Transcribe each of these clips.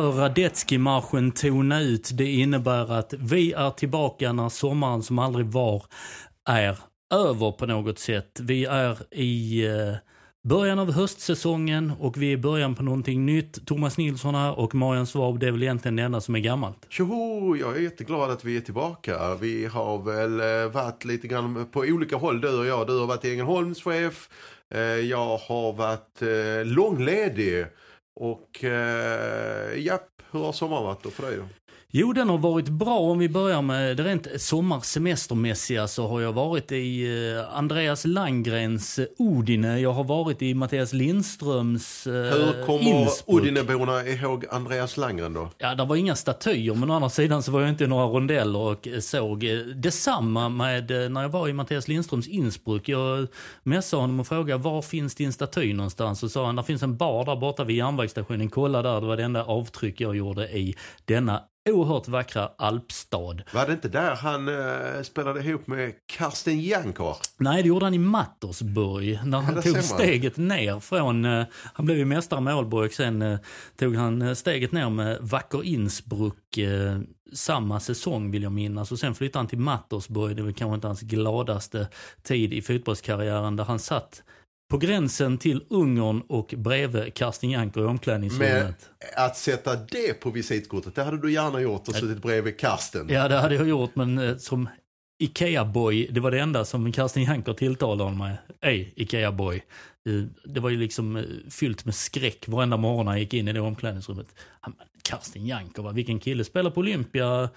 Hör Radetzky-marschen tona ut. Det innebär att vi är tillbaka när sommaren som aldrig var är över på något sätt. Vi är i eh, början av höstsäsongen och vi är i början på någonting nytt. Thomas Nilsson här och Marian Svab, det är väl egentligen det enda som är gammalt. Tjoho, jag är jätteglad att vi är tillbaka. Vi har väl eh, varit lite grann på olika håll du och jag. Du har varit Ängelholmschef, eh, Jag har varit långledig. Och eh, japp, hur har sommaren varit då för dig då? Jo, den har varit bra. Om vi börjar med det rent sommarsemestermässiga så har jag varit i eh, Andreas Landgrens eh, Odine. Jag har varit i Mattias Lindströms eh, Hur kommer. Odineborna ihåg Andreas Landgren då? Ja, det var inga statyer, men å andra sidan så var jag inte i några rondeller och eh, såg eh, detsamma med eh, när jag var i Mattias Lindströms Innsbruck. Jag messade honom och frågade var finns din staty någonstans? Och sa han, där finns en bar där borta vid järnvägsstationen. Kolla där, det var det enda avtryck jag gjorde i denna oerhört vackra alpstad. Var det inte där han eh, spelade ihop med Karsten Janker? Nej, det gjorde han i Mattersburg. När han det tog steget ner från... eh, han blev ju mästare med Aalborg. Sen eh, tog han eh, steget ner med Wacker Innsbruck eh, samma säsong vill jag minnas. Och sen flyttade han till Mattersburg. Det var kanske inte hans gladaste tid i fotbollskarriären. Där han satt på gränsen till Ungern och bredvid Karsten Janker i omklädningsrummet. Men att sätta det på visitkortet, det hade du gärna gjort och suttit bredvid Karsten. Ja, det hade jag gjort, men eh, som Ikea-boy, det var det enda som Karsten Janker tilltalade honom med. Ej, Ikea-boy. Eh, Det var ju liksom eh, fyllt med skräck varenda morgon han gick in i det omklädningsrummet. Karsten Janker, va? vilken kille. Spelar på Olympia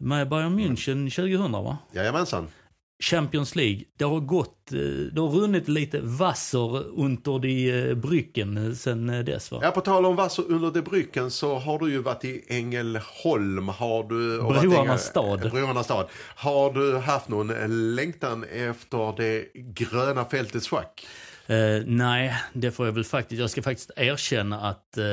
med Bayern München 2000, va? Jajamensan. Champions League. Det har gått, eh, det har runnit lite Wasser under de Brücken sen eh, dess, va? Ja, på tal om Vassar under de Brücken så har du ju varit i Ängelholm. Har du, Broarnas stad. Broarnas stad. Har du haft någon längtan efter det gröna fältets schack? Eh, nej, det får jag väl faktiskt. Jag ska faktiskt erkänna att eh,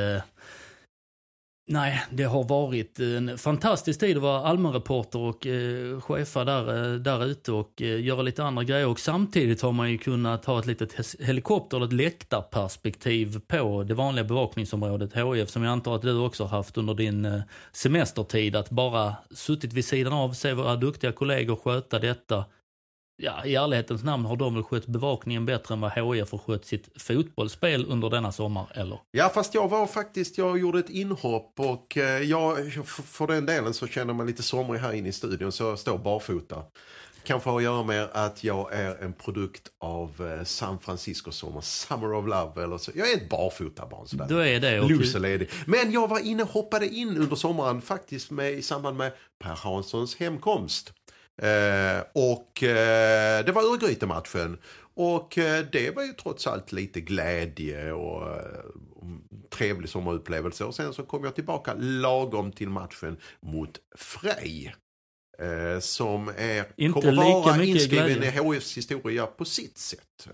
Nej, det har varit en fantastisk tid att vara allmänreporter och eh, chefa där, eh, där ute och eh, göra lite andra grejer. Och samtidigt har man ju kunnat ha ett litet helikopter eller ett läktarperspektiv på det vanliga bevakningsområdet HIF som jag antar att du också har haft under din eh, semestertid. Att bara suttit vid sidan av, se våra duktiga kollegor sköta detta ja, i ärlighetens namn har de väl skött bevakningen bättre än vad HIF har skött sitt fotbollsspel under denna sommar, eller? Ja, fast jag var faktiskt, jag gjorde ett inhopp och eh, jag, för den delen så känner man lite somrig här inne i studion så jag står barfota. Kanske har att göra med att jag är en produkt av eh, San Francisco sommar, Summer of Love eller så. Jag är ett barfotabarn sådär. Du är det. Ledig. Men jag var inne hoppade in under sommaren faktiskt med, i samband med Per Hanssons hemkomst. Eh, och eh, det var Örgryte-matchen. Och eh, det var ju trots allt lite glädje och eh, trevlig sommarupplevelse. Och sen så kom jag tillbaka lagom till matchen mot Frej. Eh, som är, Inte kommer vara inskriven i. HFs historia på sitt sätt. eh,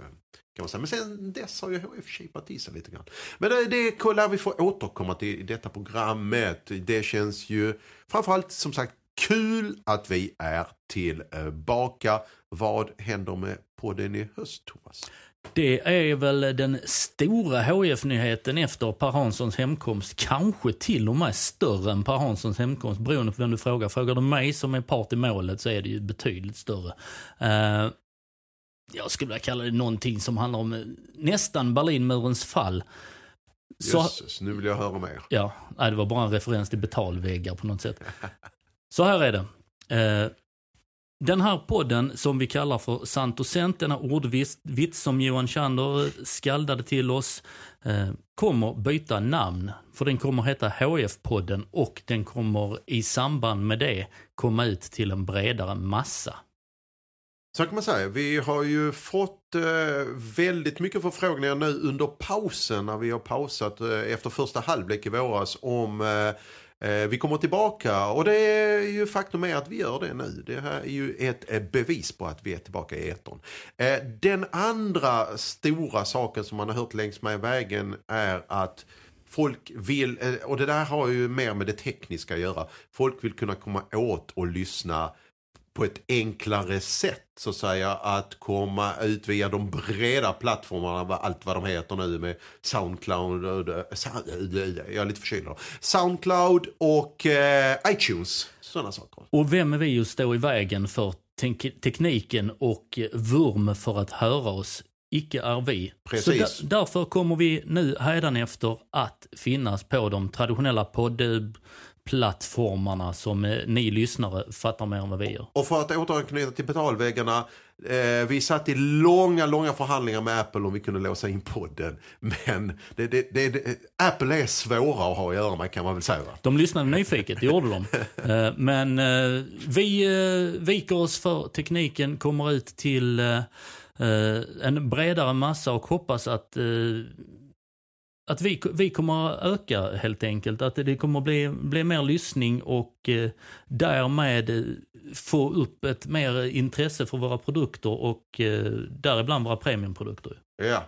Kan man säga. Men sen dess har ju HF kipat i sig lite grann. Men det, det lär vi få återkomma till i detta programmet. Det känns ju framförallt som sagt kul att vi är tillbaka. Vad händer med podden i höst Thomas? Det är väl den stora HIF-nyheten efter Per Hanssons hemkomst. Kanske till och med större än Per Hanssons hemkomst beroende på vem du frågar. Frågar du mig som är part i målet så är det ju betydligt större. Eh, jag skulle vilja kalla det någonting som handlar om eh, nästan Berlinmurens fall. Så, Jösses, nu vill jag höra mer. Ja, nej, det var bara en referens till betalväggar på något sätt. Så här är det. Eh, Den här podden som vi kallar för Sant och Sent, denna ordvits som Johan Chander skaldade till oss, eh, kommer byta namn. För den kommer heta HF-podden och den kommer i samband med det komma ut till en bredare massa. Så kan man säga. Vi har ju fått eh, väldigt mycket förfrågningar nu under pausen när vi har pausat eh, efter första halvlek i våras om eh, Eh, vi kommer tillbaka och det är ju faktum är att vi gör det nu. Det här är ju ett eh, bevis på att vi är tillbaka i etern. Eh, den andra stora saken som man har hört längs med vägen är att Folk vill, och det där har ju mer med det tekniska att göra, folk vill kunna komma åt och lyssna på ett enklare sätt så att säga att komma ut via de breda plattformarna, allt vad de heter nu med Soundcloud, jag är lite förkyld Soundcloud och eh, iTunes, sådana saker. Och vem är vi att stå i vägen för tekniken och vurm för att höra oss? Icke är vi. Precis. Så därför kommer vi nu hädanefter att finnas på de traditionella podd plattformarna som eh, ni lyssnare fattar mer än vad vi gör. Och för att återanknyta till betalväggarna. Eh, vi satt i långa, långa förhandlingar med Apple om vi kunde låsa in podden. Men det, det, det, Apple är svåra att ha att göra med kan man väl säga. De lyssnade nyfiket, det gjorde de. eh, men eh, vi eh, viker oss för tekniken, kommer ut till eh, en bredare massa och hoppas att att vi, vi kommer att öka helt enkelt. Att det kommer att bli, bli mer lyssning och eh, därmed få upp ett mer intresse för våra produkter och eh, däribland våra premiumprodukter. Ja,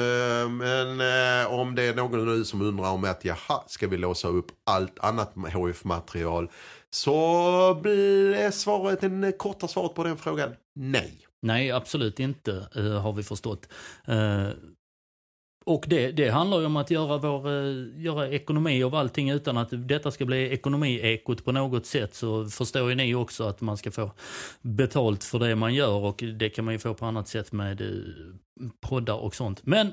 eh, men eh, om det är någon nu som undrar om att jaha, ska vi låsa upp allt annat HF-material? Så blir svaret, en korta svaret på den frågan, nej. Nej, absolut inte, har vi förstått. Och det, det handlar ju om att göra, vår, eh, göra ekonomi av allting utan att detta ska bli ekonomiekot på något sätt. Så förstår ju ni också att man ska få betalt för det man gör och det kan man ju få på annat sätt med eh, poddar och sånt. Men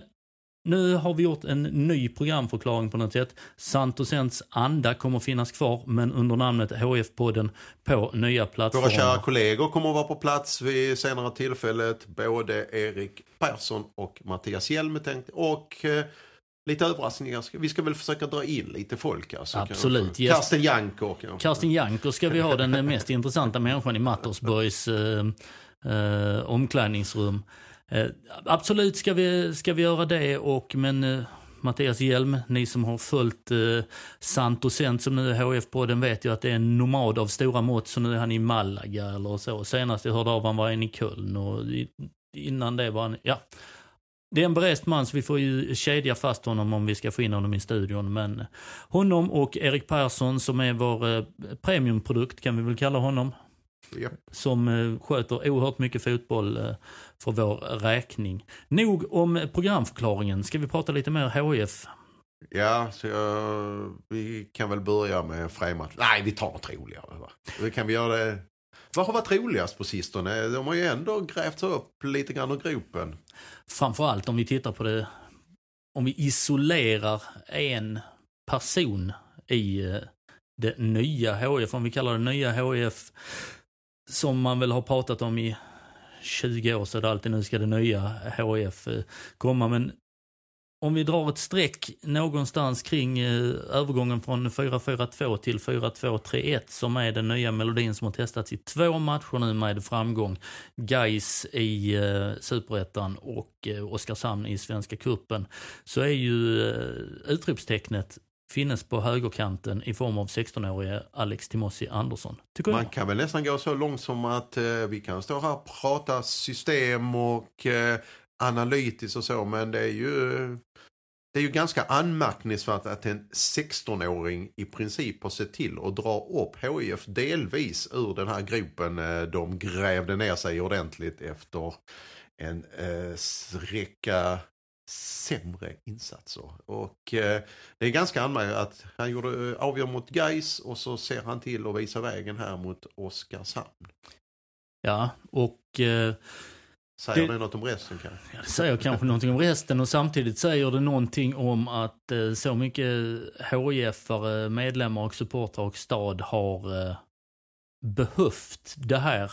nu har vi gjort en ny programförklaring på något sätt. Santosens anda kommer finnas kvar, men under namnet HF-podden på nya plattformar. Våra kära kollegor kommer att vara på plats vid senare tillfället. Både Erik Persson och Mattias Hjelm tänkt. Och eh, lite överraskningar. Vi ska väl försöka dra in lite folk. Alltså, Absolut. Yes. Karsten Janker. Karsten Janker ska vi ha, den mest intressanta människan i Mattersborgs eh, eh, omklädningsrum. Eh, absolut ska vi, ska vi göra det, och, men eh, Mattias Hjelm, ni som har följt eh, Santosent som nu är HF-podden vet ju att det är en nomad av stora mått, så nu är han i Malaga eller så. Senast jag hörde av han var han i Köln och innan det var han, ja. Det är en berest man så vi får ju kedja fast honom om vi ska få in honom i studion. Men honom och Erik Persson som är vår eh, premiumprodukt kan vi väl kalla honom. Yep. Som eh, sköter oerhört mycket fotboll eh, för vår räkning. Nog om programförklaringen. Ska vi prata lite mer HIF? Ja, så jag, vi kan väl börja med Freimatch. Nej, vi tar något roligare. Va? Kan vi göra det. Vad har varit roligast på sistone? De har ju ändå grävt upp lite grann ur gropen. Framförallt om vi tittar på det, om vi isolerar en person i eh, det nya HIF, om vi kallar det nya HIF, som man väl har pratat om i 20 år så är det alltid nu ska det nya HIF eh, komma. Men om vi drar ett streck någonstans kring eh, övergången från 4-4-2 till 4-2-3-1 som är den nya melodin som har testats i två matcher nu med framgång. Gais i eh, Superettan och eh, Oskarshamn i Svenska Kuppen Så är ju eh, utropstecknet finnes på högerkanten i form av 16-årige Alex Timossi Andersson. Tycker Man jag. kan väl nästan gå så långt som att eh, vi kan stå här och prata system och eh, analytiskt och så men det är ju det är ju ganska anmärkningsvärt att en 16-åring i princip har sett till att dra upp HIF delvis ur den här gropen eh, de grävde ner sig ordentligt efter en eh, räcka sämre insatser. Och eh, det är ganska anmärkningsvärt att han gjorde eh, avgör mot Geis och så ser han till att visa vägen här mot Oskarshamn. Ja, och eh, Säger det, det något om resten kanske? Ja, det säger kanske någonting om resten och samtidigt säger det någonting om att eh, så mycket hif medlemmar och supportrar och stad har eh, behövt det här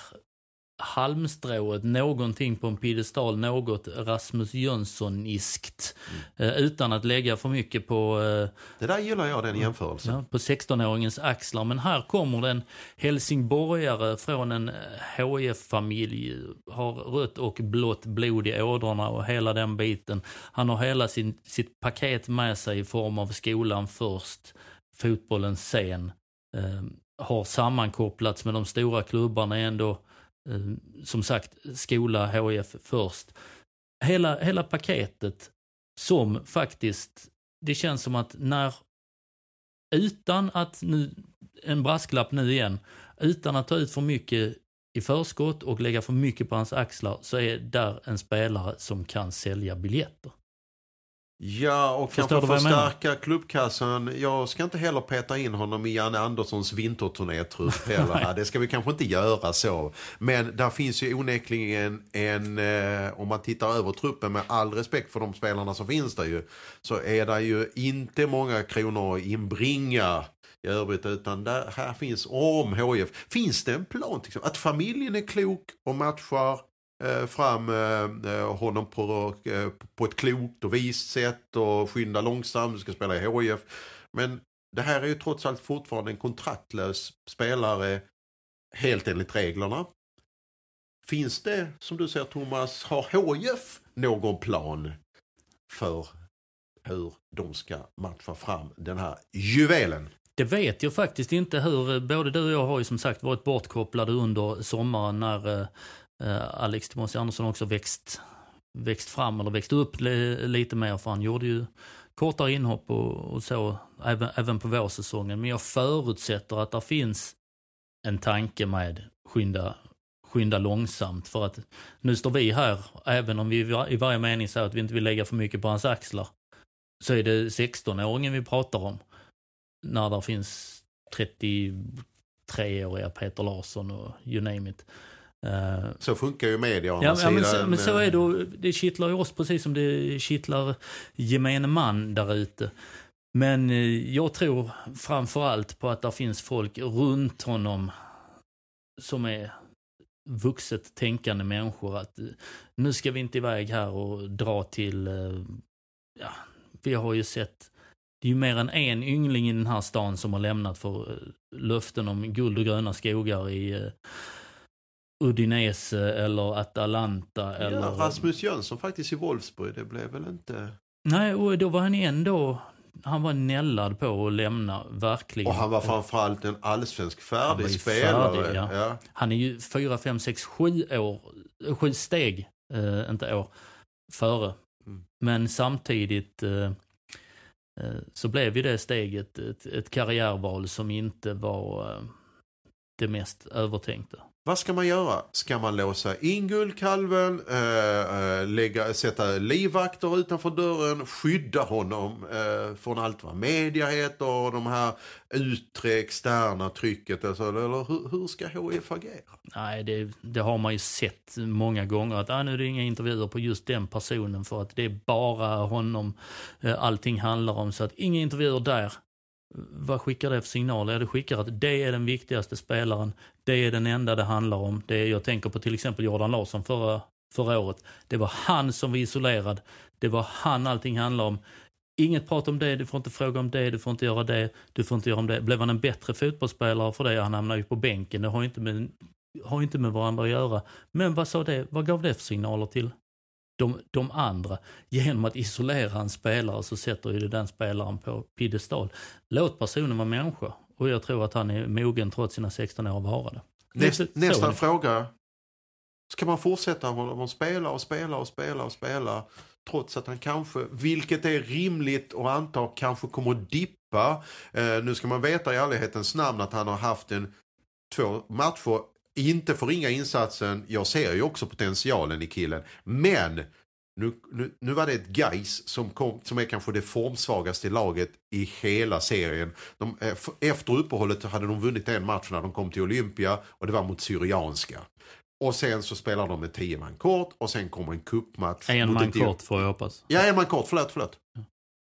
halmstrået, någonting på en piedestal, något Rasmus Jönsson-iskt. Eh, utan att lägga för mycket på, eh, Det där gillar jag, den jämförelsen. ja, på 16-åringens axlar. Men här kommer den helsingborgare från en HIF-familj, har rött och blått blod i ådrorna och hela den biten. Han har hela sin, sitt paket med sig i form av skolan först, fotbollen sen. Eh, har sammankopplats med de stora klubbarna ändå, eh, Ehm, som sagt, skola, HIF först. Hela, hela paketet som faktiskt, det känns som att när, utan att nu, en brasklapp nu igen, utan att ta ut för mycket i förskott och lägga för mycket på hans axlar så är där en spelare som kan sälja biljetter. Ja, och Förstår kanske förstärka klubbkassan. Jag ska inte heller peta in honom i Janne Anderssons vinterturnétrupp heller. det ska vi kanske inte göra så. Men där finns ju onekligen en, eh, om man tittar över truppen med all respekt för de spelarna som finns där ju, så är det ju inte många kronor att inbringa i övrigt utan där, här finns om HIF. Finns det en plan exempel, att familjen är klok och matchar Eh, fram eh, eh, honom på, på ett klokt och vist sätt och skynda långsamt, du ska spela i HIF. Men det här är ju trots allt fortfarande en kontraktlös spelare helt enligt reglerna. Finns det, som du säger Thomas, har HIF någon plan för hur de ska matcha fram den här juvelen? Det vet jag faktiskt inte hur, både du och jag har ju som sagt varit bortkopplade under sommaren när eh, Alex Timossi Andersson också växt, växt fram eller växt upp li, lite mer för han gjorde ju kortare inhopp och, och så även, även på vårsäsongen. Men jag förutsätter att det finns en tanke med skynda, skynda långsamt för att nu står vi här, även om vi i i varje mening säger att vi inte vill lägga för mycket på hans axlar, så är det 16-åringen vi pratar om. När det finns 33-åriga Peter Larsson och you name it. Så funkar ju media å Ja, ja men, så, men så är det. Det kittlar ju oss precis som det kittlar gemene man där ute. Men eh, jag tror framförallt på att det finns folk runt honom som är vuxet tänkande människor. Att eh, nu ska vi inte iväg här och dra till, eh, ja, vi har ju sett, det är ju mer än en yngling i den här stan som har lämnat för löften om guld och gröna skogar i Udinese eller Atalanta. Eller... Ja, Rasmus Jönsson faktiskt i Wolfsburg, det blev väl inte... Nej, och då var han ändå... Han var nällad på att lämna, verkligen. Och han var framförallt en allsvensk Han färdig ju spelare. färdig, ja. ja. Han är ju fyra, fem, sex, sju år, eh, sju steg, eh, inte år, före. Mm. Men samtidigt eh, eh, så blev ju det steget ett, ett karriärval som inte var eh, det mest övertänkta. Vad ska man göra? Ska man låsa in guldkalven, äh, lägga, sätta livvakter utanför dörren, skydda honom äh, från allt vad media heter och de här yttre externa trycket? Alltså, eller hur, hur ska HIF agera? Nej, det, det har man ju sett många gånger. Att ah, nu är det inga intervjuer på just den personen för att det är bara honom allting handlar om. Så att inga intervjuer där. Vad skickar det för signaler? Ja, det skickar att det är den viktigaste spelaren. Det är den enda det handlar om. Det är, jag tänker på till exempel Jordan Larsson förra, förra året. Det var han som var isolerad. Det var han allting handlade om. Inget prat om det, du får inte fråga om det, du får inte göra det, du får inte göra om det. Blev han en bättre fotbollsspelare för det? Han hamnade ju på bänken. Det har inte med, har inte med varandra att göra. Men vad sa det? Vad gav det för signaler till de, de andra? Genom att isolera en spelare så sätter ju det den spelaren på piedestal. Låt personen vara människa. Och jag tror att han är mogen trots sina 16 år att vara det. Näst, Så- nästa fråga. Ska man fortsätta honom att spela och spela och spela och spela trots att han kanske, vilket är rimligt att anta, kanske kommer att dippa. Eh, nu ska man veta i ärlighetens namn att han har haft en två matcher, inte förringa insatsen, jag ser ju också potentialen i killen, men nu, nu, nu var det ett guys som, kom, som är kanske det formsvagaste laget i hela serien. De, eh, efter uppehållet hade de vunnit en match när de kom till Olympia och det var mot Syrianska. Och sen så spelar de med 10 man kort och sen kommer en cupmatch. En man kort får jag hoppas. Ja, en man kort. Förlåt, förlåt.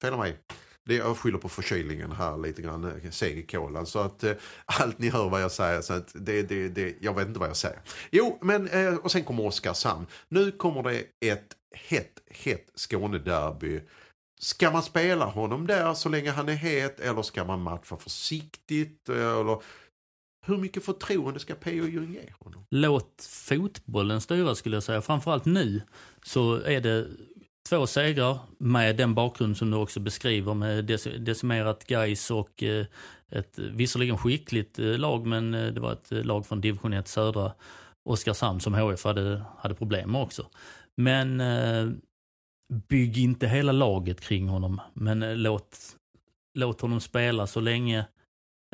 Fel av mig. Det jag skyller på förkylningen här lite grann, eh, seg i kolan. Så att eh, allt ni hör vad jag säger, så att det, det, det, jag vet inte vad jag säger. Jo, men eh, och sen kommer Oskarshamn. Nu kommer det ett hett, hett Skånederby. Ska man spela honom där så länge han är het eller ska man matcha försiktigt? Eller hur mycket förtroende ska P.O. Jung ge honom? Låt fotbollen styra skulle jag säga. Framförallt nu så är det två segrar med den bakgrund som du också beskriver med decimerat Gais och eh, ett visserligen skickligt eh, lag men eh, det var ett lag från division 1 södra Oskarshamn som HF hade, hade problem med också. Men eh, bygg inte hela laget kring honom men eh, låt, låt honom spela så länge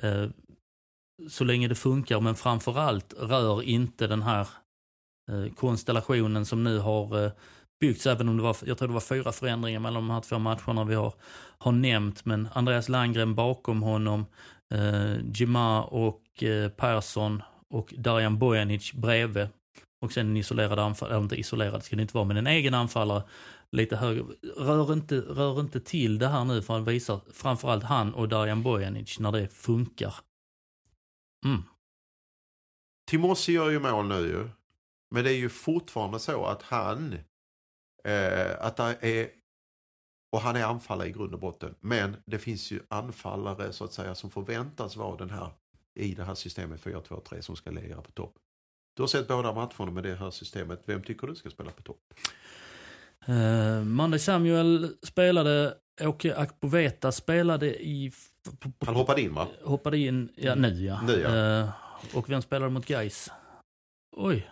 eh, så länge det funkar men framförallt rör inte den här eh, konstellationen som nu har eh, byggts, även om det var, jag tror det var fyra förändringar mellan de här två matcherna vi har, har nämnt. Men Andreas Landgren bakom honom, eh, Jima och eh, Persson och Darijan Bojanic bredvid. Och sen en isolerad anfallare, eller inte isolerad ska det inte vara, men en egen anfallare lite högre. Rör inte, rör inte till det här nu för han visar framförallt han och Darijan Bojanic när det funkar. Mm. Timossi gör ju mål nu ju. Men det är ju fortfarande så att han, eh, att det är, och han är anfallare i grund och botten. Men det finns ju anfallare så att säga som förväntas vara den här, i det här systemet 4-2-3 som ska ligga på topp. Du har sett båda matcherna med det här systemet. Vem tycker du ska spela på topp? Uh, Monday Samuel spelade, Åke Akpoveta spelade i... Han hoppade in va? Hoppade in, ja nu ja. Nu, ja. Eh, och vem spelade mot Gais? Oj,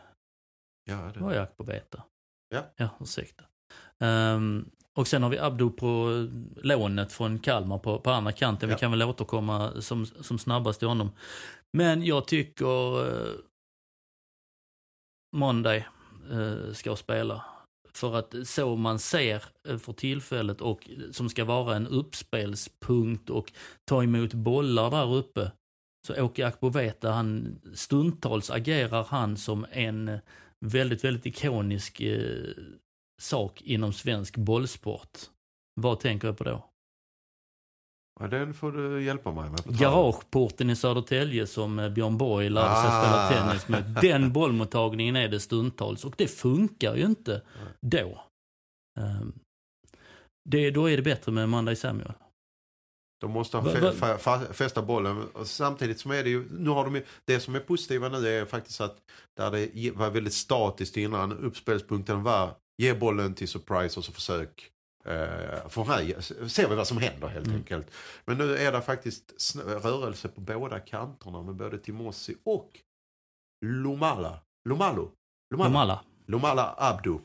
Ja, det var jag Akpoveta. Ja. Ja, ursäkta. Um, och sen har vi Abdo på lånet från Kalmar på, på andra kanten. Ja. Vi kan väl återkomma som, som snabbast till honom. Men jag tycker uh, Monday eh, ska spela. För att så man ser eh, för tillfället och som ska vara en uppspelspunkt och ta emot bollar där uppe. Så Åke Akpoveta, han stundtals agerar han som en eh, väldigt, väldigt ikonisk eh, sak inom svensk bollsport. Vad tänker jag på då? Ja, den får du hjälpa mig med. Garageporten i Södertälje som eh, Björn Borg lärde sig Ah. spela tennis med. Den bollmottagningen är det stundtals och det funkar ju inte då. Ehm, Det, då är det bättre med Monday Samuel. De måste fästa bollen. Samtidigt som är det ju, nu har de ju, det som är positiva nu är faktiskt att där det var väldigt statiskt innan, uppspelspunkten var ge bollen till surprise och så försök eh, få här, ser vi vad som händer helt Mm. enkelt. Men nu är det faktiskt rörelse på båda kanterna med både Timossi och Lomala. Lomalo. Lomala. Lomala. Lomala Abdo.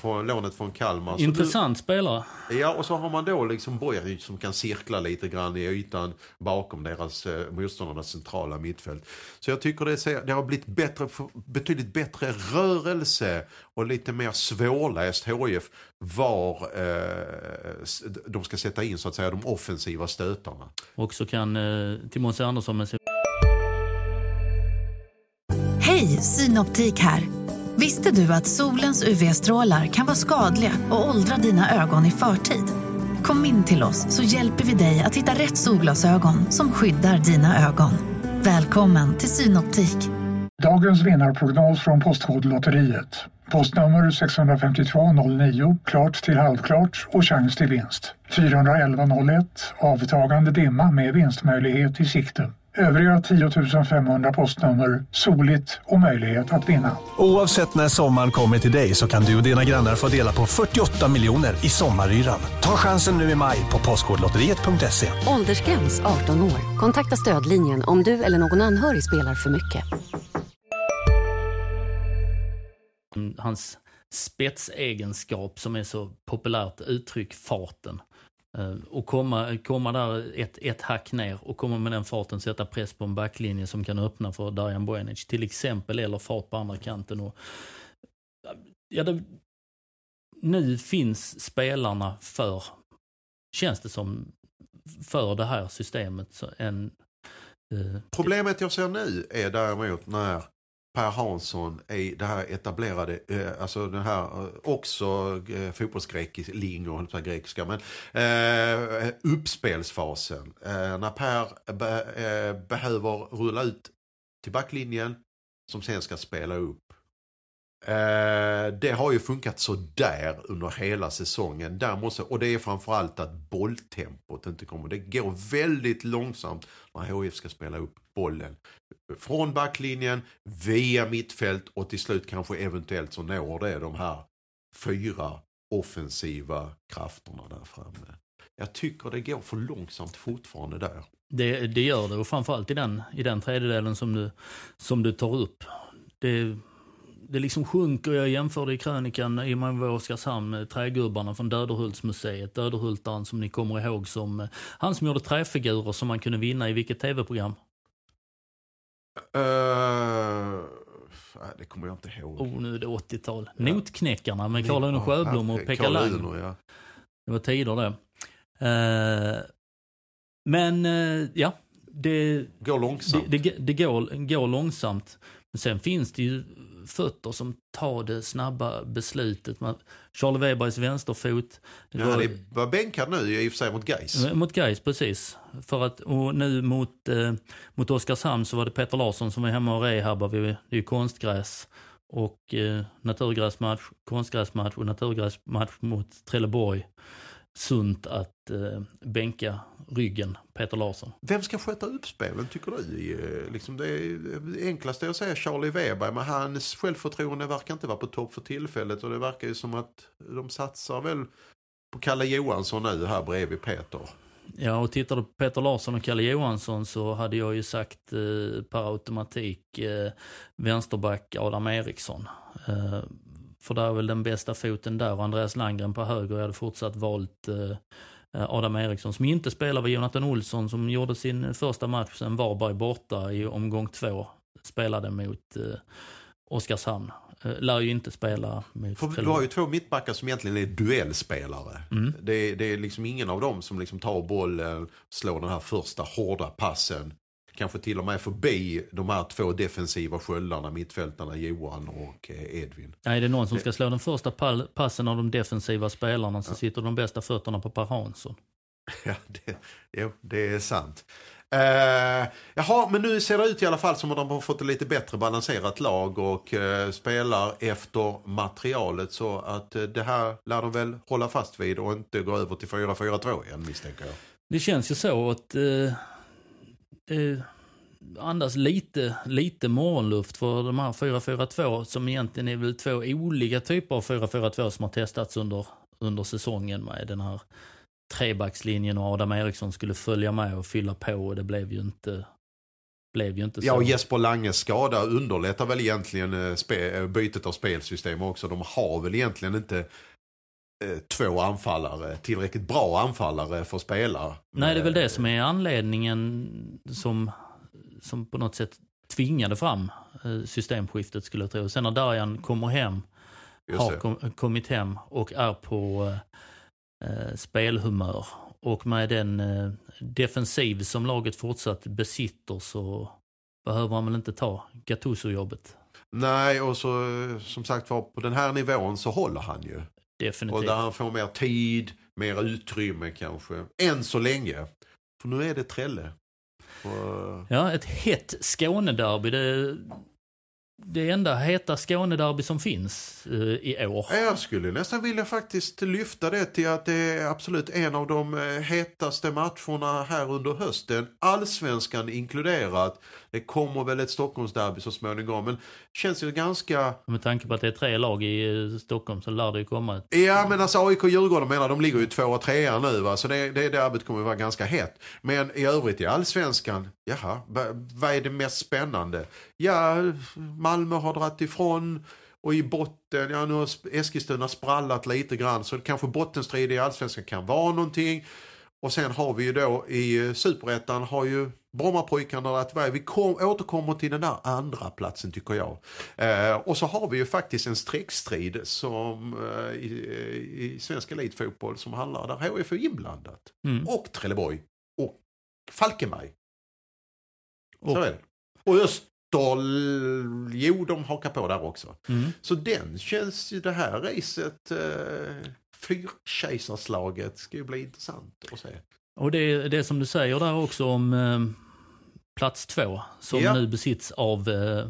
Från lånet från Kalmar. Så du- Intressant spelare. Ja, och så har man då liksom Bojanic som kan cirkla lite grann i ytan bakom deras eh, motståndarnas centrala mittfält. Så jag tycker det, det har blivit bättre, betydligt bättre rörelse och lite mer svårläst HIF var eh, de ska sätta in så att säga de offensiva stötarna. Och så kan eh, Timothy Andersson med sin Hej, Synoptik här. Visste du att solens UV-strålar kan vara skadliga och åldra dina ögon i förtid? Kom in till oss så hjälper vi dig att hitta rätt solglasögon som skyddar dina ögon. Välkommen till Synoptik. Dagens vinnarprognos från Postkodlotteriet. Postnummer 65209, klart till halvklart och chans till vinst. 41101, avtagande dimma med vinstmöjlighet i sikte. Övriga 10 500 postnummer, soligt och möjlighet att vinna. Oavsett när sommaren kommer till dig så kan du och dina grannar få dela på 48 miljoner i sommaryran. Ta chansen nu i maj på Postkodlotteriet.se. Åldersgräns 18 år. Kontakta stödlinjen om du eller någon anhörig spelar för mycket. hans spetsegenskap som är så populärt uttryck, farten. Eh, och komma, komma där ett, ett hack ner och komma med den farten, sätta press på en backlinje som kan öppna för Darjan Bojanic till exempel, eller fart på andra kanten. Och, ja, det, nu finns spelarna för, känns det som, för det här systemet. Så en, eh, Problemet jag ser nu är däremot när Per Hansson i det här etablerade, eh, alltså den här eh, också eh, fotbollsgrekisk, grekiska, men eh, uppspelsfasen. Eh, när Per be, eh, behöver rulla ut till backlinjen som sen ska spela upp. Eh, det har ju funkat så där under hela säsongen. Där måste, och det är framförallt att bolltempot inte kommer. Det går väldigt långsamt när HIF ska spela upp bollen. Från backlinjen, via mittfält och till slut kanske eventuellt så når det de här fyra offensiva krafterna där framme. Jag tycker det går för långsamt fortfarande där. Det, det gör det och framförallt i den, i den tredjedelen som du, som du tar upp. Det, det liksom sjunker, jag jämförde i krönikan i med Oskarshamn, trägubbarna från Döderhultsmuseet, Döderhultaren som ni kommer ihåg som eh, han som gjorde träfigurer som man kunde vinna i vilket tv-program? Uh, det kommer jag inte ihåg. Oh, nu är det 80-tal. Ja. Notknäckarna med Karl Uno Sjöblom och Pekka Lang. Ja. Det var tider det. Uh, men uh, ja, det går långsamt. Det, det, det går, går långsamt. Men sen finns det ju fötter som tar det snabba beslutet. Charlie Webergs vänsterfot. Ja, var, det var bänkad nu i och för sig mot Geis. Mot Geis precis. För att, och nu mot, eh, mot Oskarshamn så var det Peter Larsson som var hemma och rehabade. Det är ju konstgräs. Och eh, naturgräsmatch, konstgräsmatch och naturgräsmatch mot Trelleborg sunt att eh, bänka ryggen Peter Larsson. Vem ska sköta uppspelen tycker du? Eh, liksom det, är, enklaste är att säga Charlie Weber, men hans självförtroende verkar inte vara på topp för tillfället och det verkar ju som att de satsar väl på Kalle Johansson nu här bredvid Peter. Ja, och tittar du på Peter Larsson och Kalle Johansson så hade jag ju sagt eh, per automatik eh, vänsterback Adam Eriksson. Eh, för där är väl den bästa foten där och Andreas Landgren på höger. Jag hade fortsatt valt eh, Adam Eriksson som inte spelar med Jonathan Olsson som gjorde sin första match sen Varberg borta i omgång två. Spelade mot eh, Oskarshamn. Eh, lär ju inte spela mot För Du har ju två mittbackar som egentligen är duellspelare. Mm. Det, det, är liksom ingen av dem som liksom tar bollen, slår den här första hårda passen kanske till och med förbi de här två defensiva sköldarna, mittfältarna Johan och eh, Edvin. Ja, är det någon som ska slå den första passen av de defensiva spelarna så sitter de bästa fötterna på Per Hansson. Ja, det, jo, det är sant. Uh, jaha, men nu ser det ut i alla fall som att de har fått ett lite bättre balanserat lag och uh, spelar efter materialet så att uh, det här lär de väl hålla fast vid och inte gå över till 4-4-2 igen misstänker jag. Det känns ju så att eh, andas lite, lite morgonluft för de här 4-4-2 som egentligen är väl två olika typer av 4-4-2 som har testats under, under säsongen med den här trebackslinjen och Adam Eriksson skulle följa med och fylla på och det blev ju inte blev ju inte så. Ja, och Jesper Langes skada underlättar väl egentligen eh, bytet av spelsystem också. De har väl egentligen inte eh, två anfallare, tillräckligt bra anfallare för att spela. Nej, det är väl det som är anledningen som som på något sätt tvingade fram eh, systemskiftet skulle jag tro. Sen när Darjan kommer hem, har kom, kommit hem och är på eh, spelhumör och med den eh, defensiv som laget fortsatt besitter så behöver han väl inte ta Gattuso-jobbet. Nej, och så som sagt var på den här nivån så håller han ju. Definitivt. Och där han får mer tid, mer utrymme kanske. Än så länge. För nu är det Trelle. Och... Ja, ett hett Skånederby. Det, det enda heta Skånederby som finns uh, i år. Jag skulle nästan vilja faktiskt lyfta det till att det är absolut en av de eh, hetaste matcherna här under hösten. Allsvenskan inkluderat. Det kommer väl ett Stockholmsderby så småningom. Men känns ju ganska... Med tanke på att det är tre lag i eh, Stockholm så lär det ju komma ett... Ja men alltså AIK och Djurgården menar de ligger ju två och trea nu va. Så det, det derbyt kommer vara ganska hett. Men i övrigt i allsvenskan, jaha, vad är det mest spännande? Ja, Malmö har dratt ifrån. Och i botten, ja nu har Eskilstuna sprallat lite grann så kanske bottenstrid i allsvenskan kan vara någonting. Och sen har vi ju då i eh, superettan har ju Brommapojkarna att vi kom, återkommer till den där andra platsen tycker jag. Eh, och så har vi ju faktiskt en streckstrid som eh, i, i svensk elitfotboll som handlar där HF är inblandat. Mm. Och Trelleborg och Falkenberg. Och, så är det. Och Öst, jo de hakar på där också. Mm. Så den känns ju, det här racet, eh, fyrkejsarslaget, ska ju bli intressant att se. Och det, det som du säger där också om eh, plats två, som Ja. nu besitts av eh,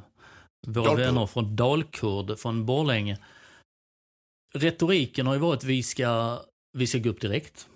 våra Dalkurd. vänner från Dalkurd, från Borlänge. Retoriken har ju varit vi ska, vi ska gå upp direkt.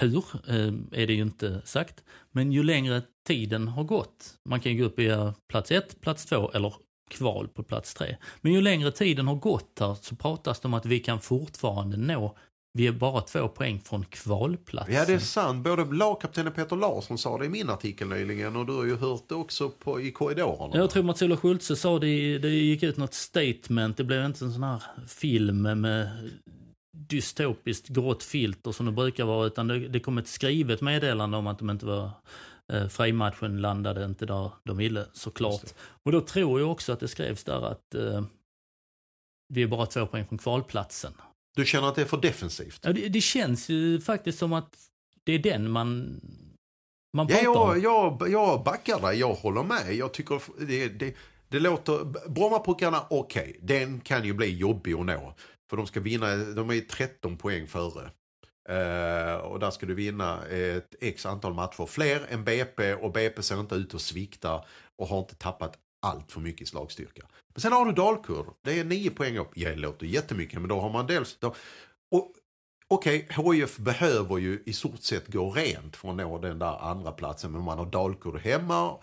Hur eh, är det ju inte sagt. Men ju längre tiden har gått, man kan ju gå upp i plats ett, plats två eller kval på plats tre. Men ju längre tiden har gått här så pratas det om att vi kan fortfarande nå, vi är bara två poäng från kvalplatsen. Ja det är sant, både lagkaptenen Peter Larsson sa det i min artikel nyligen och du har ju hört det också på, i korridorerna. Jag tror Mats-Ola Schultze sa det, det gick ut något statement, det blev inte en sån här film med dystopiskt grått filter som det brukar vara, utan det, det kom ett skrivet meddelande om att de inte var eh, Frej-matchen landade inte där de ville såklart. Och då tror jag också att det skrevs där att eh, vi är bara två poäng från kvalplatsen. Du känner att det är för defensivt? Ja, det, det känns ju faktiskt som att det är den man, man Ja, pratar jag, om. jag, jag backar dig, jag håller med. Jag tycker det, det, det låter... Brommapuckarna, okej, den kan ju bli jobbig att nå. För de ska vinna, de är 13 poäng före. Uh, och där ska du vinna ett x antal matcher. Fler än BP och BP ser inte ut att svikta och har inte tappat allt för mycket i slagstyrka. Men sen har du Dalkurd, det är 9 poäng upp. Ja, det låter jättemycket men då har man dels... Då, och, Okej, HIF behöver ju i stort sett gå rent för att nå den där andra platsen men man har Dalkurd hemma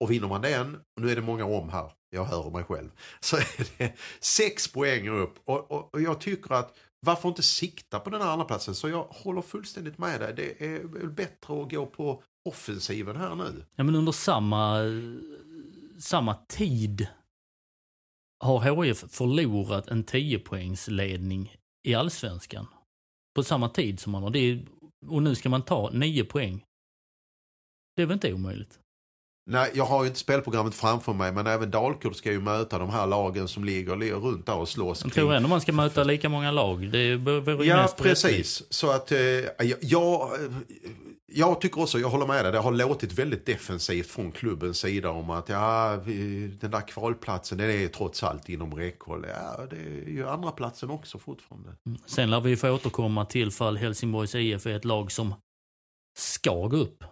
och vinner man den, och nu är det många om här, jag hör mig själv, så är det sex poäng upp och, och, och jag tycker att varför inte sikta på den här andra platsen så jag håller fullständigt med dig. Det är väl bättre att gå på offensiven här nu. Ja, men under samma, samma tid har HIF förlorat en 10-poängsledning i allsvenskan. På samma tid som man har. Det är, och nu ska man ta 9 poäng. Det är väl inte omöjligt? Nej, jag har ju inte spelprogrammet framför mig men även Dalkurd ska ju möta de här lagen som ligger, runt där och slåss. Jag tror ändå man ska möta lika många lag. Det vore ju Ja, precis. Så att eh, jag, jag, jag tycker också, jag håller med dig, det har låtit väldigt defensivt från klubbens sida om att ja, den där kvalplatsen den är trots allt inom räckhåll. Ja, det är ju andra platsen också fortfarande. Sen lär vi få återkomma till fall Helsingborgs IF är ett lag som ska gå upp.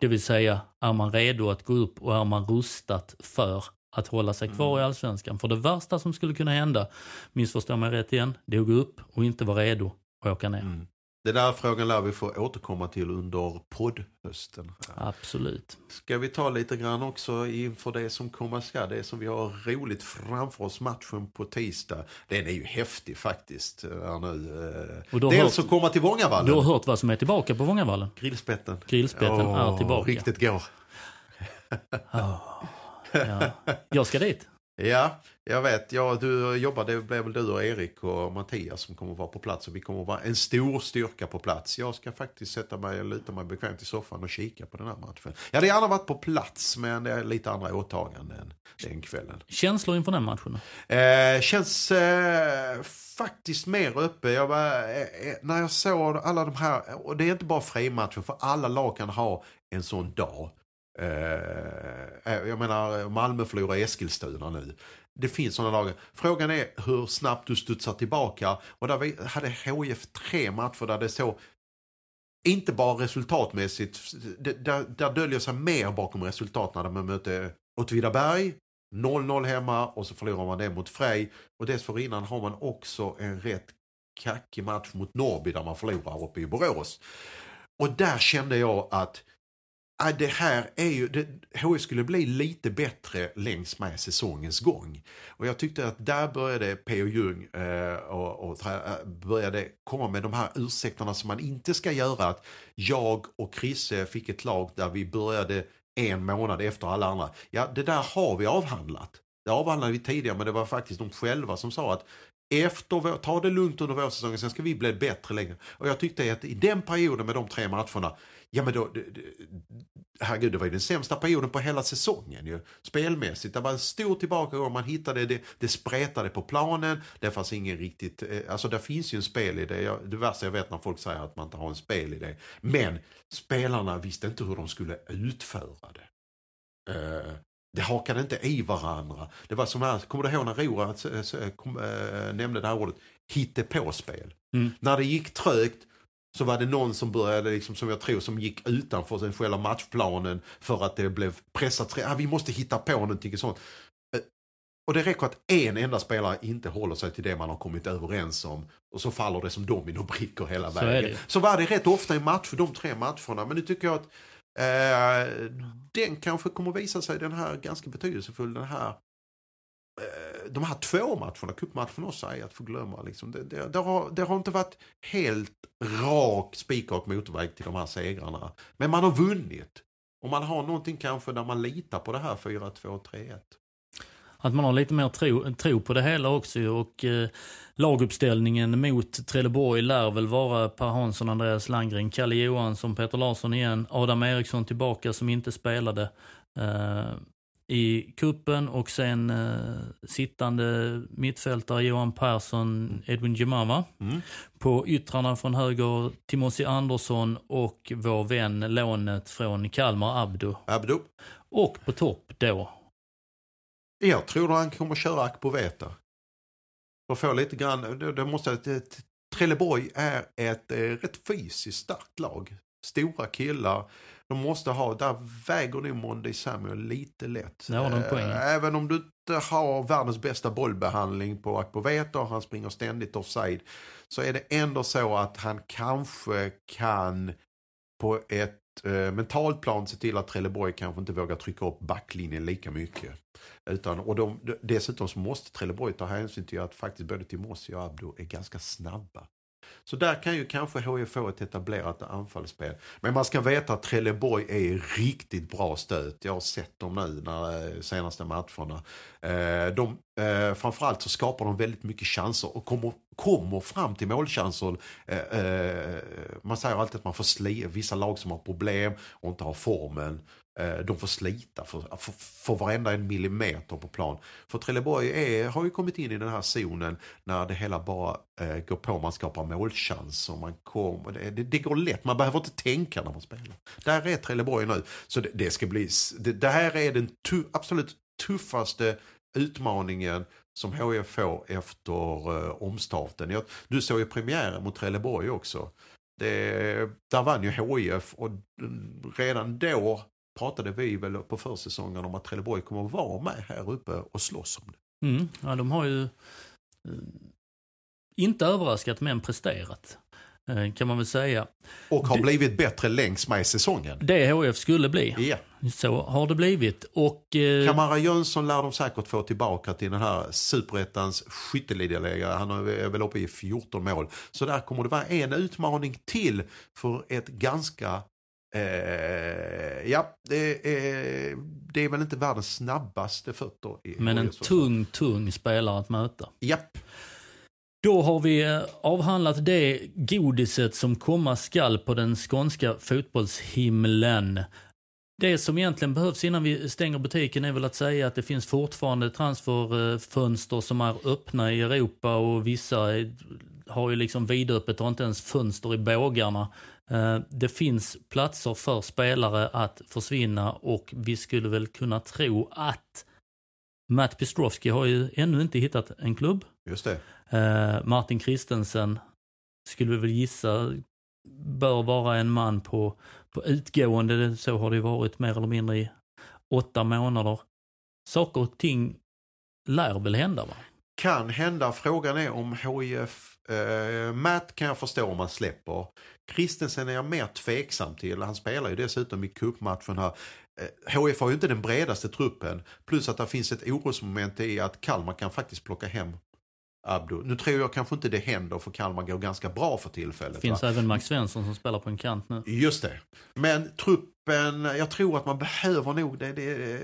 Det vill säga, är man redo att gå upp och är man rustat för att hålla sig kvar Mm. i Allsvenskan? För det värsta som skulle kunna hända, missförstå mig rätt igen, det är att gå upp och inte vara redo att åka ner. Mm. Det där frågan lär vi få återkomma till under poddhösten. Absolut. Ska vi ta lite grann också inför det som komma ska, det som vi har roligt framför oss, matchen på tisdag. Den är ju häftig faktiskt. Nu. eh. Och har Dels hört- att komma till Vångavallen. Du har hört vad som är tillbaka på Vångavallen? Grillspetten. Grillspetten är tillbaka. Riktigt går. Ja. Jag ska dit. Ja, jag vet. Ja, du jobbar, det blir väl du och Erik och Mattias som kommer att vara på plats. Och vi kommer att vara en stor styrka på plats. Jag ska faktiskt sätta mig luta mig bekvämt i soffan och kika på den här matchen. Jag hade gärna varit på plats, men det är lite andra åtaganden den kvällen. Känslor inför den matchen? Eh, känns eh, faktiskt mer uppe. Jag var, eh, eh, när jag såg alla de här, och det är inte bara frimatcher, för alla lag kan ha en sån dag. Eh, eh, jag menar, Malmö förlorar Eskilstuna nu. Det finns sådana lag. Frågan är hur snabbt du studsar tillbaka. Och där vi hade HIF tre matcher där det så inte bara resultatmässigt, där, där döljer sig mer bakom resultaten när man möter Åtvidaberg, 0-0 hemma och så förlorar man det mot Frej. Och dessförinnan har man också en rätt kackig match mot Norrby där man förlorar uppe i Borås. Och där kände jag att Ah, det här är ju, det, HF skulle bli lite bättre längs med säsongens gång. Och jag tyckte att där började P.O. Jung eh, och, och eh, började komma med de här ursäkterna som man inte ska göra. Att jag och Chrisse fick ett lag där vi började en månad efter alla andra. Ja, det där har vi avhandlat. Det avhandlade vi tidigare men det var faktiskt de själva som sa att efter vår, ta det lugnt under vårsäsongen, sen ska vi bli bättre längre. Och jag tyckte att i den perioden med de tre matcherna, ja men då, det, det, herregud det var ju den sämsta perioden på hela säsongen ju. Spelmässigt, det var en stor tillbakagång, man hittade det, det spretade på planen, det fanns ingen riktigt, eh, alltså det finns ju en spelidé, Jag- det värsta jag vet när folk säger att man inte har en spelidé. Men spelarna visste inte hur de skulle utföra det. Eh, det hakade inte i varandra. Det var som här, kommer du ihåg när Roa äh, nämnde det här ordet, hittepåspel. Mm. När det gick trögt så var det någon som började, liksom, som jag tror, som gick utanför sig själva matchplanen för att det blev pressat. Ah, vi måste hitta på någonting sånt. Eh, och det räcker att en enda spelare inte håller sig till det man har kommit överens om och så faller det som dominobrickor hela Så vägen. Så var det rätt ofta i match, de tre matcherna. Men nu tycker jag att eh, den kanske kommer visa sig den här ganska betydelsefull, den här Eh, de här två matcherna, cupmatchen också, är att förglömma. Liksom. Det, det, det, har, det har inte varit helt rak, spikrak motorväg till de här segrarna. Men man har vunnit. Och man har någonting kanske där man litar på det här 4-2-3-1. Att man har lite mer tro, tro på det hela också och eh, laguppställningen mot Trelleborg lär väl vara Per Hansson, Andreas Landgren, Kalle Johansson, Peter Larsson igen, Adam Eriksson tillbaka som inte spelade. Eh, i kuppen och sen eh, sittande mittfältare Johan Persson, Edwin Jemama. Mm. På yttrarna från höger Timothy Andersson och vår vän lånet från Kalmar Abdo. Abdo. Och på topp då. Jag tror att han kommer köra Akpoveta. Och få lite grann, det, det måste, det, Trelleborg är ett eh, rätt fysiskt starkt lag. Stora killar de måste ha, där väger nog Monday Samuel lite lätt. Poäng. Även om du inte har världens bästa bollbehandling på Akpoveta och han springer ständigt offside. Så är det ändå så att han kanske kan på ett eh, mentalt plan se till att Trelleborg kanske inte vågar trycka upp backlinjen lika mycket. Utan, och de, dessutom så måste Trelleborg ta hänsyn till att faktiskt både Timossi och Abdo är ganska snabba. Så där kan ju kanske HIF få ett etablerat anfallsspel. Men man ska veta att Trelleborg är riktigt bra stöt. Jag har sett dem nu när, eh, senaste matcherna. Eh, de, eh, framförallt så skapar de väldigt mycket chanser och kommer, kommer fram till målchanser. Man säger alltid att man får sli, vissa lag som har problem och inte har formen. Eh, de får slita för, för, för varenda en millimeter på plan. För Trelleborg är, har ju kommit in i den här zonen när det hela bara eh, går på. Man skapar målchanser. Man kommer, det, det, det, går lätt. Man behöver inte tänka när man spelar. Där är Trelleborg nu. Så det, det ska bli, det, det, här är den tu, absolut tuffaste utmaningen som HIF får efter eh, omstarten. Jag, du såg ju premiären mot Trelleborg också. Det, där vann ju HIF och mm, redan då pratade vi väl på försäsongen om att Trelleborg kommer att vara med här uppe och slåss om det. Mm, ja, de har ju eh, inte överraskat men presterat. Eh, kan man väl säga. Och har blivit bättre längs med säsongen. Det HF skulle bli. Ja. Så har det blivit. Och, eh... Kamara Jönsson lär de säkert få tillbaka till den här superettans skytteligaläge. Han är väl uppe i 14 mål. Så där kommer det vara en utmaning till för ett ganska Eh, ja, det är, det är väl inte världens snabbaste fötter. Men en tung, tung spelare att möta. Japp. Då har vi eh, avhandlat det godiset som komma skall på den skånska fotbollshimlen. Det som egentligen behövs innan vi stänger butiken är väl att säga att det finns fortfarande transferfönster som är öppna i Europa och vissa har ju liksom vidöppet och inte ens fönster i bågarna. Eh, det finns platser för spelare att försvinna och vi skulle väl kunna tro att Matt Pistrovski har ju ännu inte hittat en klubb. Just det. Eh, Martin Christensen skulle vi väl gissa bör vara en man på, på utgående. Så har det varit mer eller mindre i åtta månader. Saker och ting lär väl hända va? Kan hända. Frågan är om HIF Uh, Matt kan jag förstå om man släpper. Christensen är jag mer tveksam till. Han spelar ju dessutom i cupmatchen här. Uh, HF har ju inte den bredaste truppen. Plus att det finns ett orosmoment i att Kalmar kan faktiskt plocka hem Abdo. Nu tror jag kanske inte det händer för Kalmar går ganska bra för tillfället. Det finns va? även Max Svensson som spelar på en kant nu. Just det. Men truppen, jag tror att man behöver nog det. det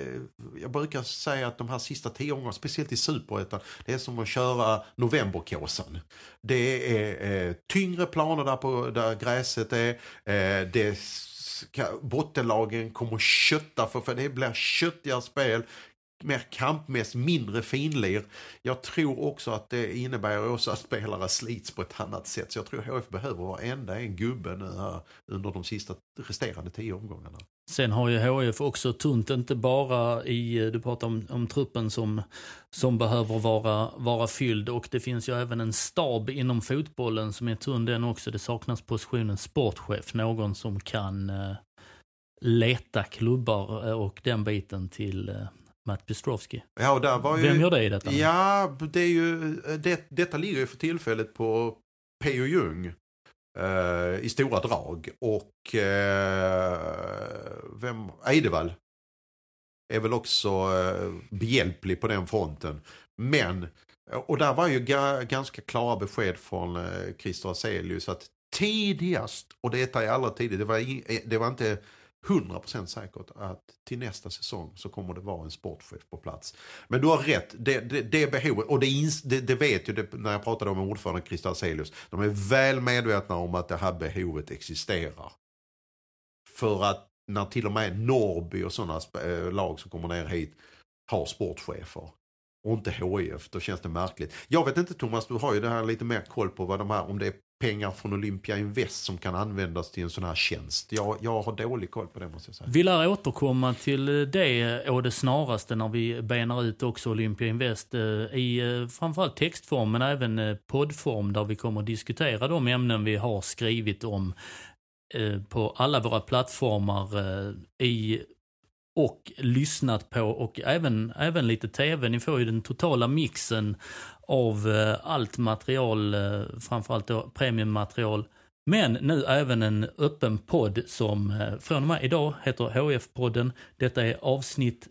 jag brukar säga att de här sista tio omgångarna, speciellt i superettan, det är som att köra novemberkåsan. Det är eh, tyngre planer där, på, där gräset är. Eh, det bottenlagen kommer kötta för, för det blir köttigare spel mer kampmässigt, mindre finlir. Jag tror också att det innebär också att spelare slits på ett annat sätt. Så jag tror HF behöver varenda en gubbe nu här under de sista resterande tio omgångarna. Sen har ju HF också tunt, inte bara i, du pratar om, om truppen som, som behöver vara, vara fylld och det finns ju även en stab inom fotbollen som är tunn den också. Det saknas positionen sportchef, någon som kan eh, leta klubbar eh, och den biten till eh, Matt Bistrovski. Ja, där var ju, Vem gör det i detta? Ja, det är ju, det, detta ligger ju för tillfället på P.O. Jung eh, i stora drag. Och eh, vem, Eidevall är väl också eh, behjälplig på den fronten. Men, och där var ju ga, ganska klara besked från eh, Christer Aselius att tidigast, och detta är allra tidigt, det var, i, det var inte 100% säkert att till nästa säsong så kommer det vara en sportchef på plats. Men du har rätt, det, det, det behovet, och det, det, det vet ju det, när jag pratade om ordförande Christer Selius, de är väl medvetna om att det här behovet existerar. För att när till och med Norrby och sådana eh, lag som kommer ner hit har sportchefer och inte HIF, då känns det märkligt. Jag vet inte Thomas, du har ju det här lite mer koll på vad de här, om det är pengar från Olympia Invest som kan användas till en sån här tjänst. Jag, jag har dålig koll på det måste jag säga. Vi lär återkomma till det å det snaraste när vi benar ut också Olympia Invest eh, i eh, framförallt textform men även eh, poddform där vi kommer att diskutera de ämnen vi har skrivit om på alla våra plattformar i och lyssnat på och även, även lite tv. Ni får ju den totala mixen av eh, allt material, eh, framförallt då premiummaterial. Men nu även en öppen podd som eh, från och med idag heter HF-podden. Detta är avsnitt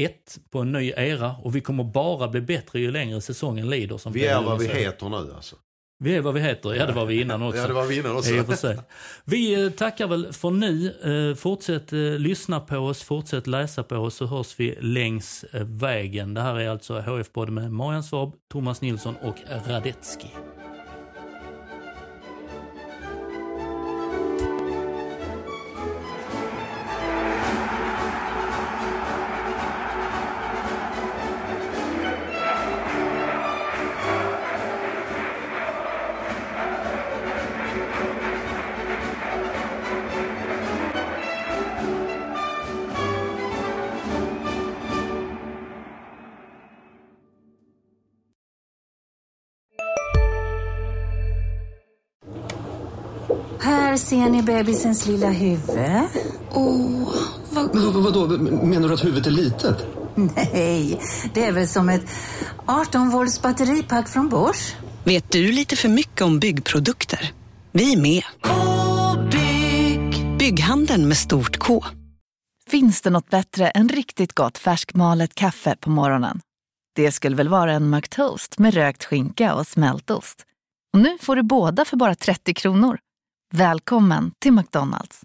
ett på en ny era och vi kommer bara bli bättre ju längre säsongen lider. Som vi är vad vi heter nu alltså. Vi är vad vi heter, ja det var vi innan också. ja det var vi innan också. sig. Vi tackar väl för nu. Fortsätt lyssna på oss, fortsätt läsa på oss så hörs vi längs vägen. Det här är alltså HF-podden med Marian Svab, Thomas Nilsson och Radetski. Ser ni bebisens lilla huvud. Åh, vad... Men vadå, menar du att huvudet är litet? Nej, det är väl som ett 18 volts batteripack från Bosch. Vet du lite för mycket om byggprodukter? Vi är med. bygg Bygghandeln med stort K. Finns det något bättre än riktigt gott färskmalet kaffe på morgonen? Det skulle väl vara en McToast med rökt skinka och smältost. Och nu får du båda för bara 30 kronor. Välkommen till McDonalds.